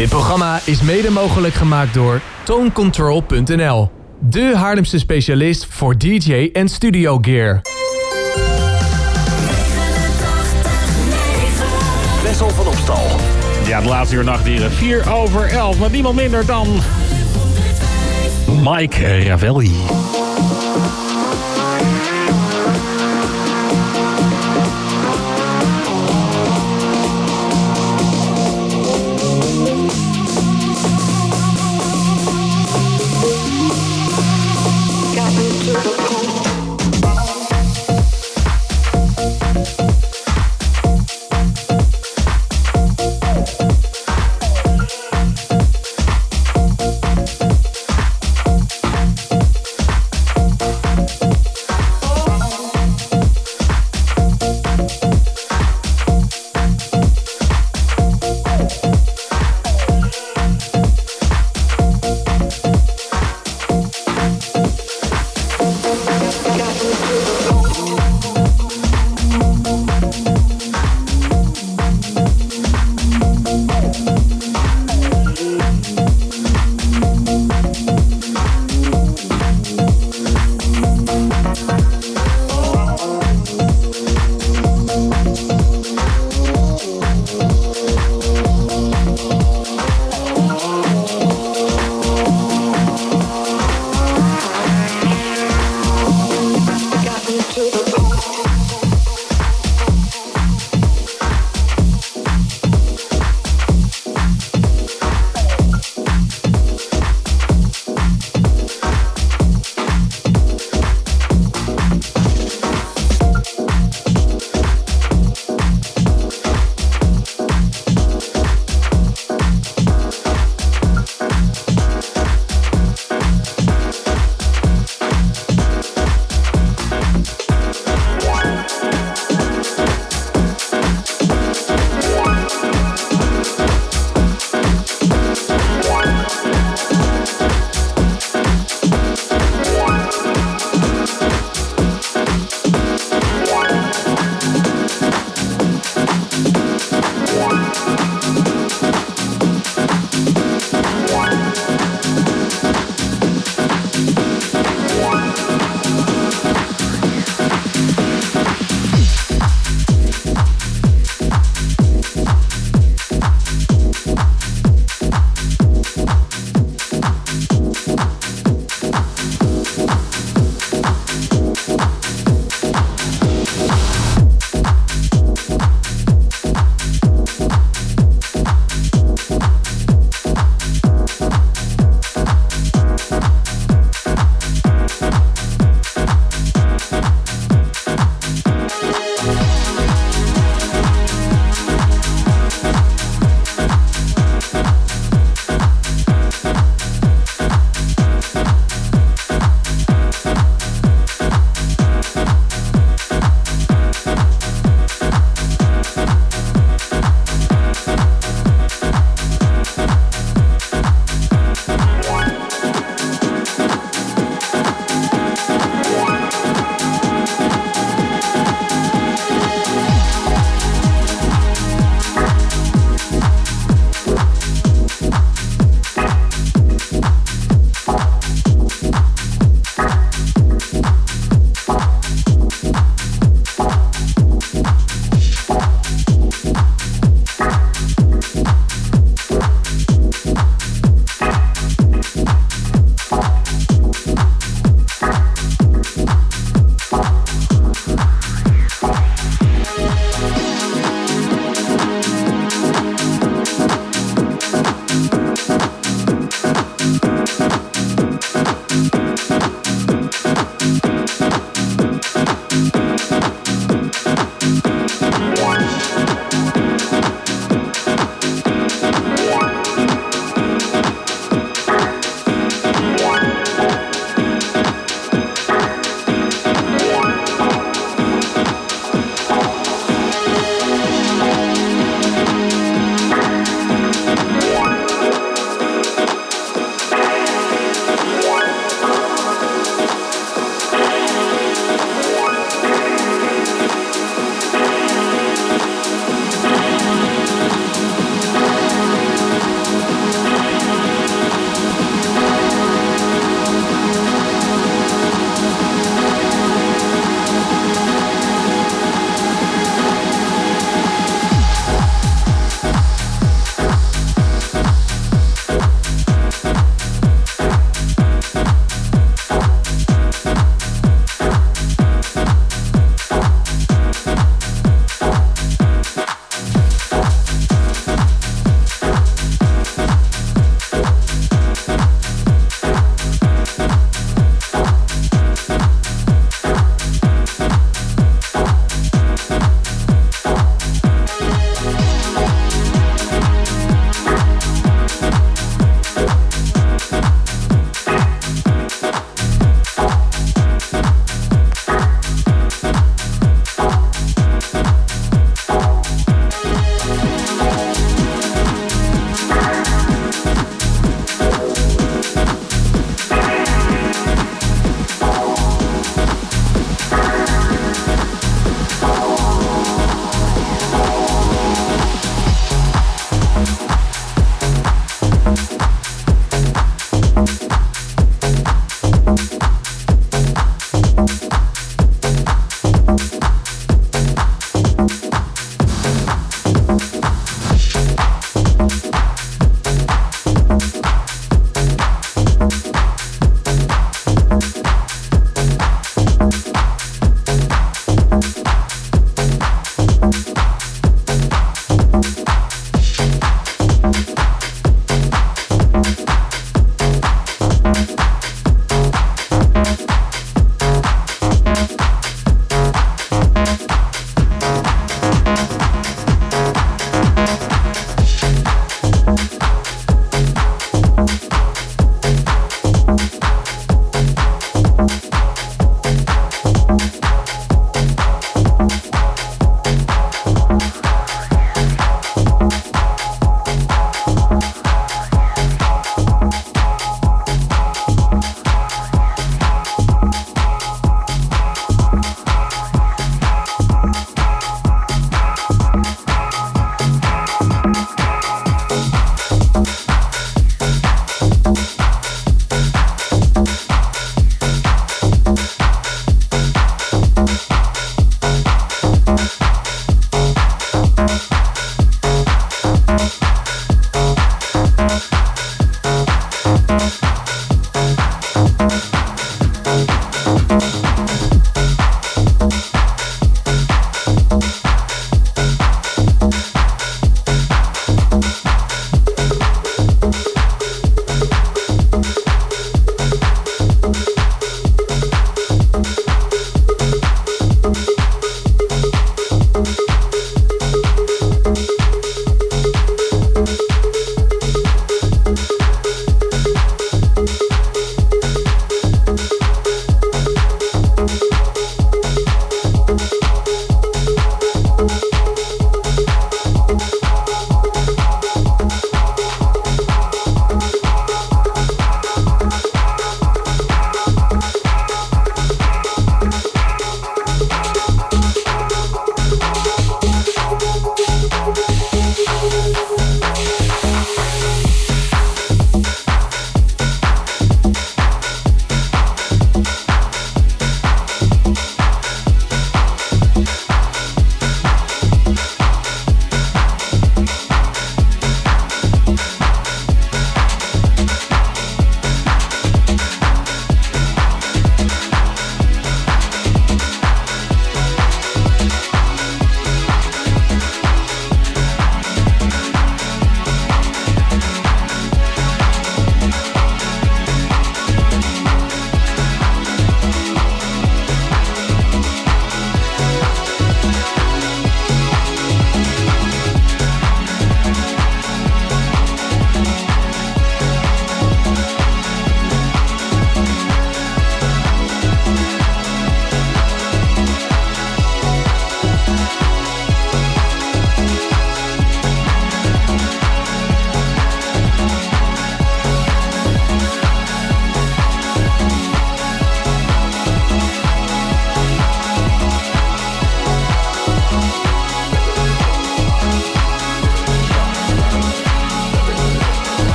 Dit programma is mede mogelijk gemaakt door tonecontrol.nl. De Haarlemse specialist voor DJ en studio gear. Wessel van Opstal. Ja, de laatste uur nachtdieren. 4 over 11, maar niemand minder dan... Mike Ravelli.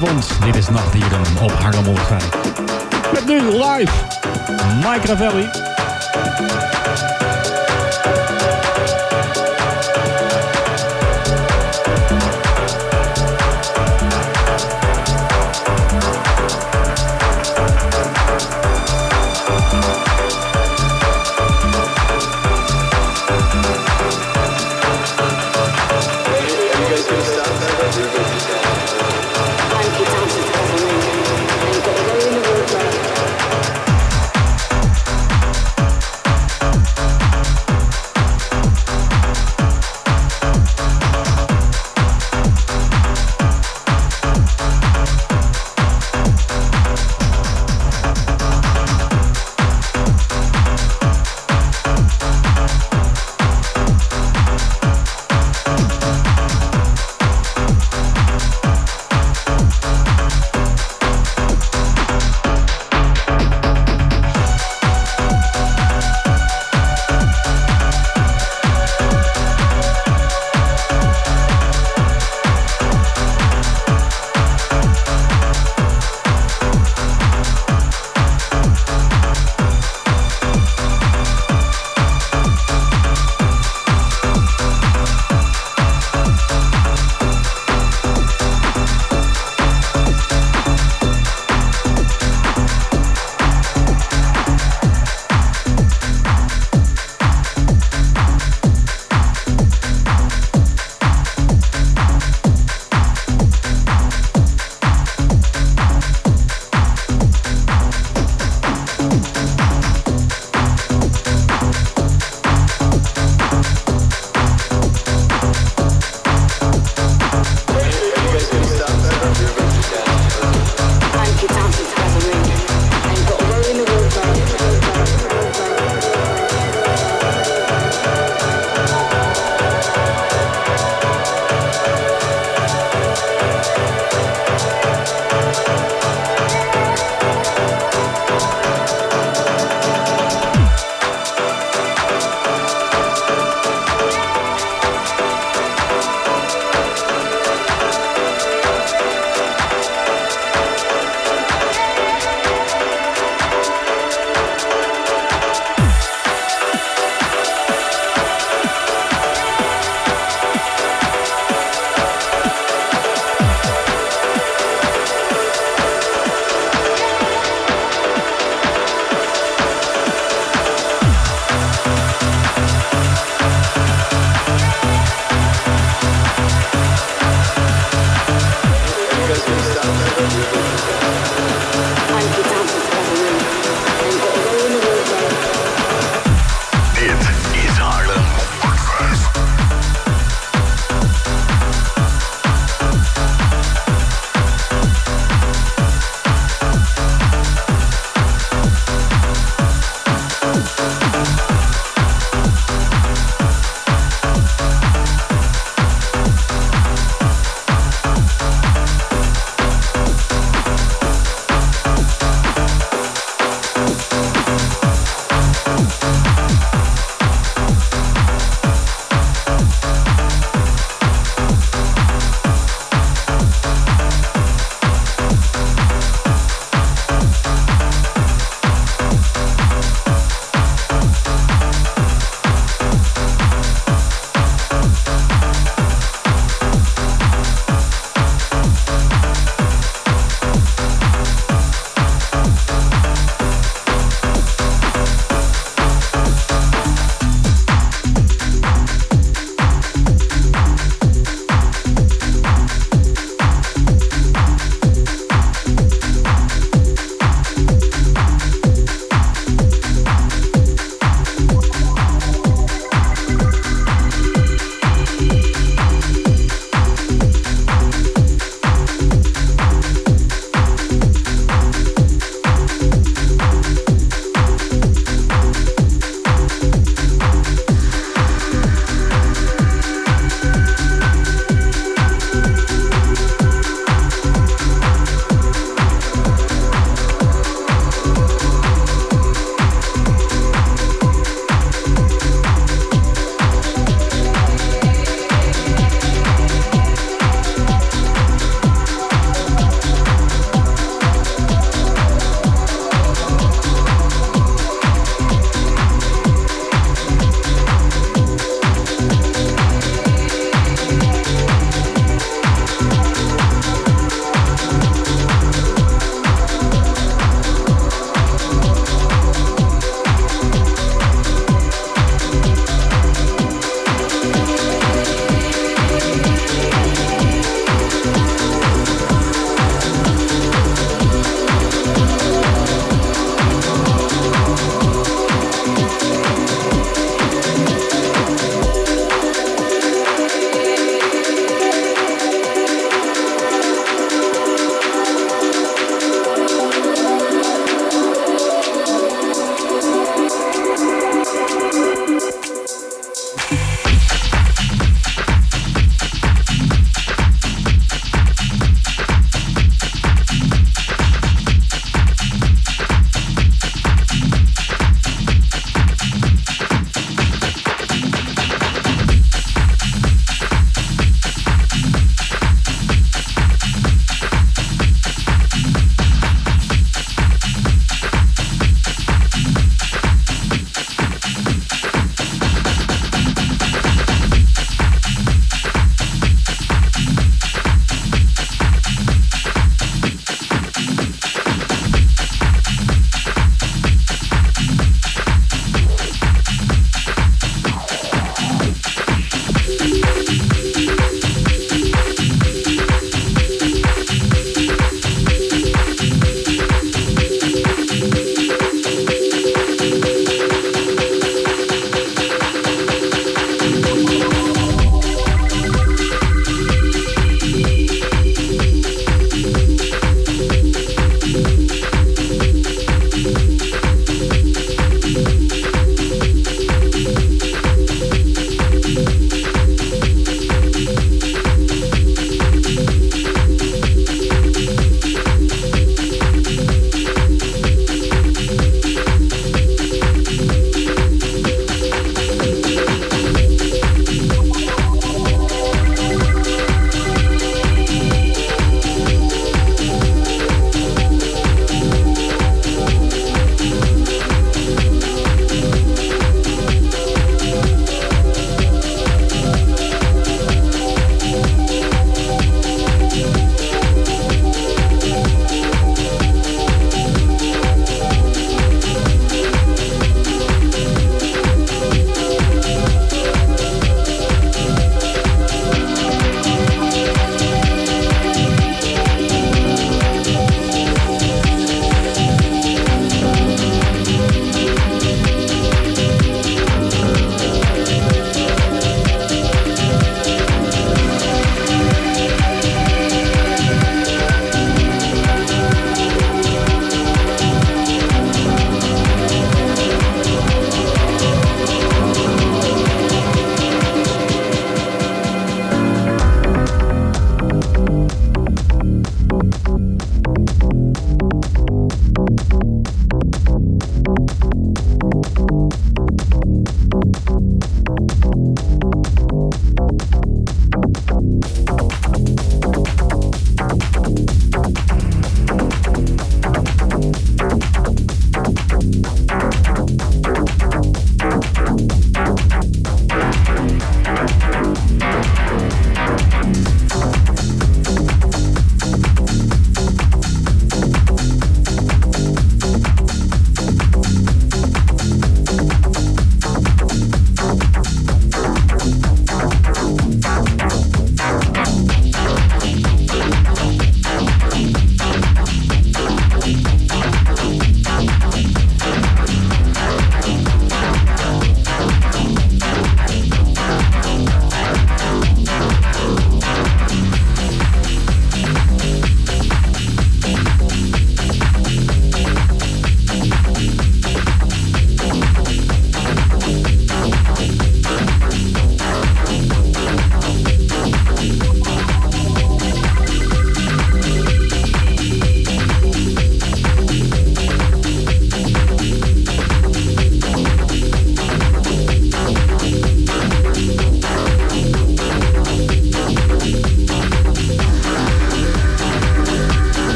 Dit is Nachtdieren op Haarlem 105. Met nu live Mike Ravelli.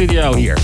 Studio hier.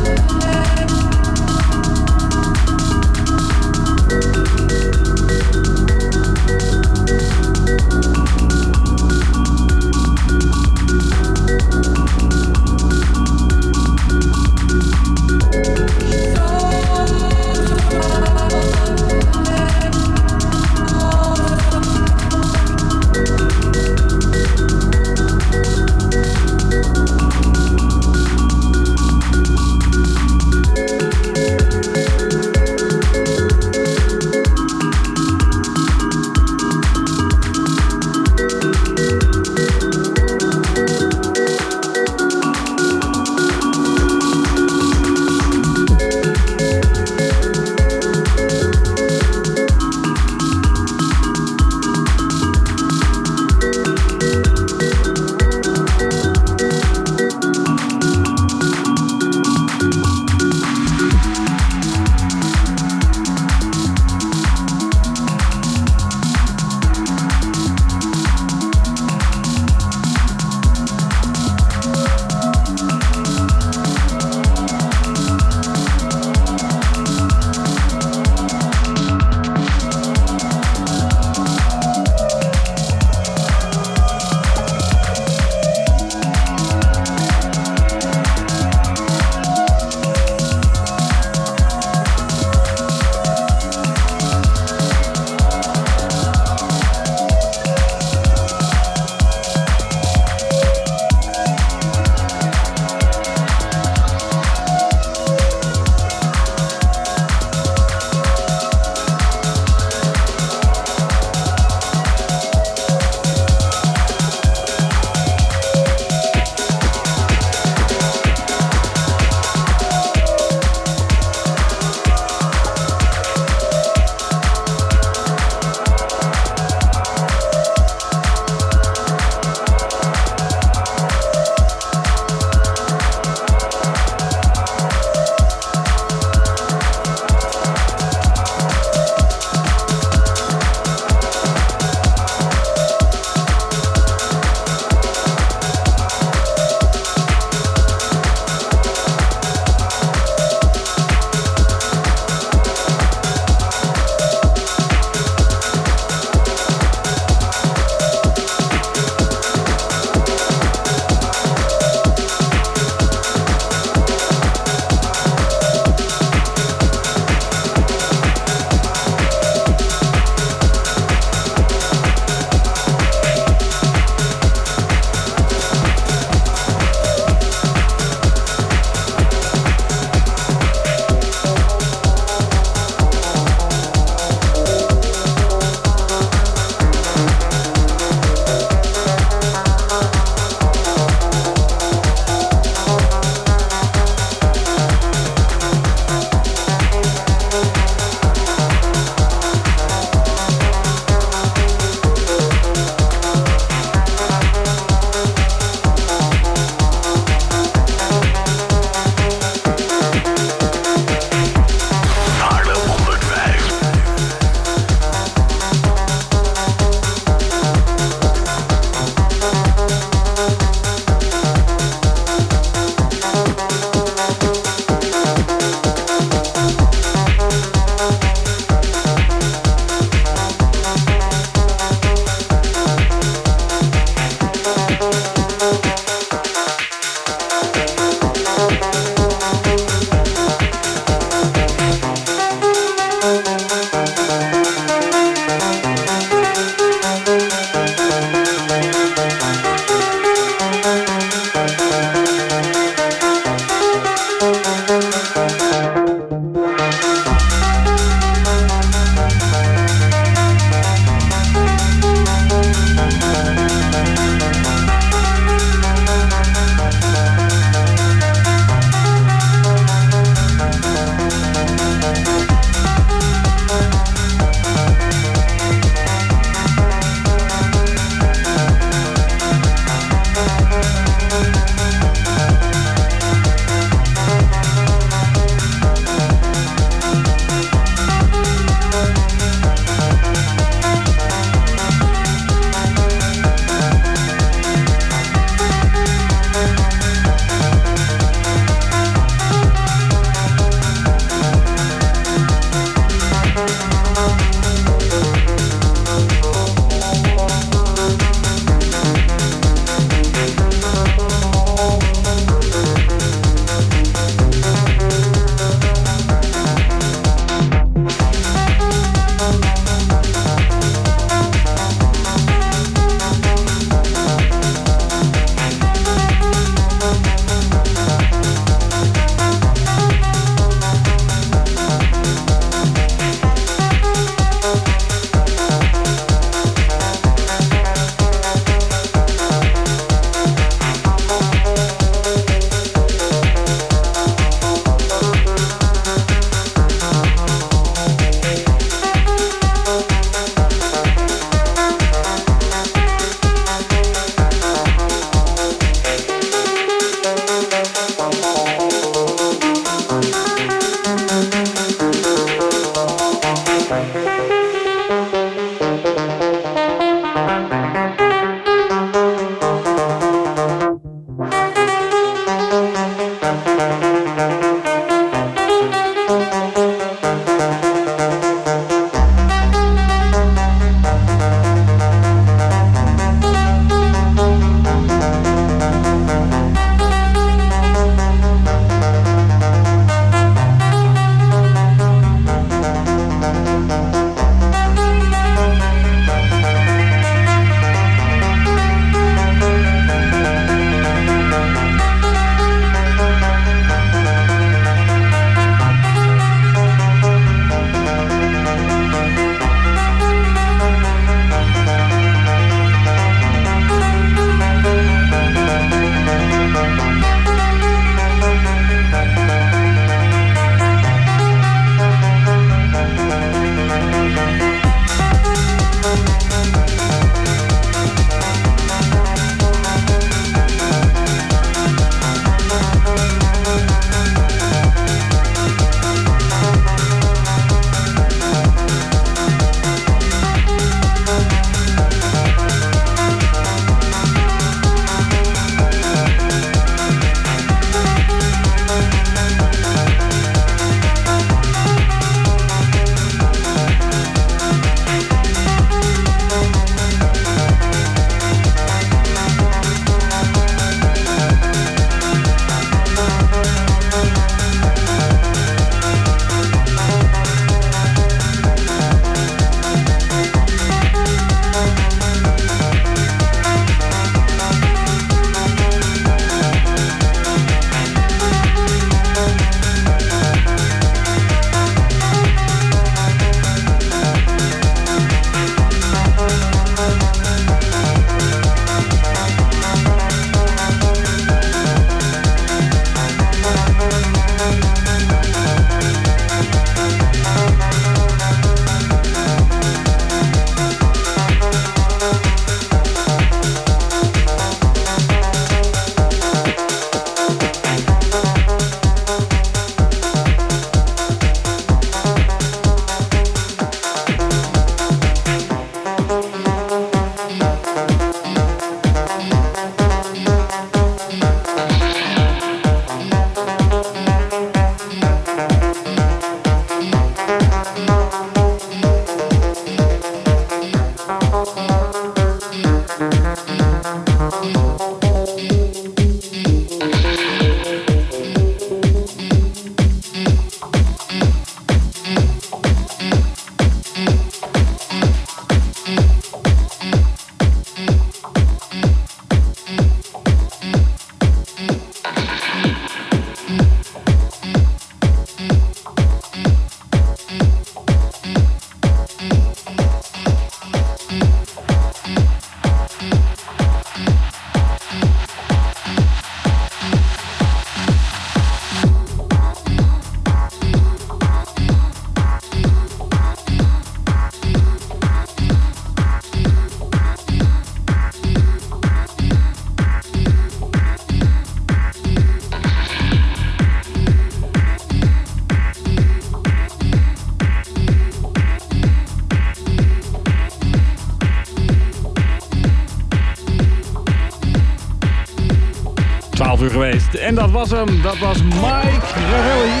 En dat was hem. Dat was Mike Ravelli.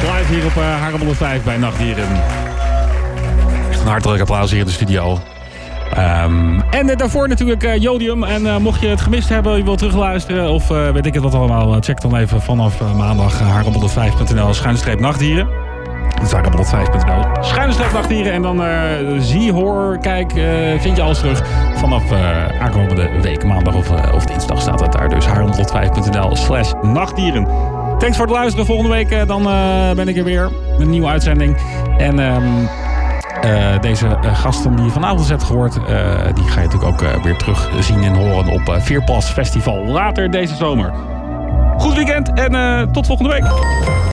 Live hier op uh, Haarlem 105 bij Nachtdieren. Echt een hartelijk applaus hier in de studio. Um, en uh, daarvoor natuurlijk uh, Jodium. En mocht je het gemist hebben, je wilt terugluisteren of weet ik het wat allemaal, check dan even vanaf maandag uh, haarlem105.nl schuinstreep nachtdieren. Dat is haarlem105.nl schuinstreep nachtdieren. En dan zie, hoor, kijk, vind je alles terug vanaf aankomende week, maandag of, of dinsdag staat het daar. Dus haarlem105.nl slash nachtdieren. Thanks voor het luisteren. Volgende week dan ben ik er weer met een nieuwe uitzending. En... Uh, deze gasten die je vanavond hebt gehoord, die ga je natuurlijk ook weer terug zien en horen op Veerpas Festival later deze zomer. Goed weekend en tot volgende week.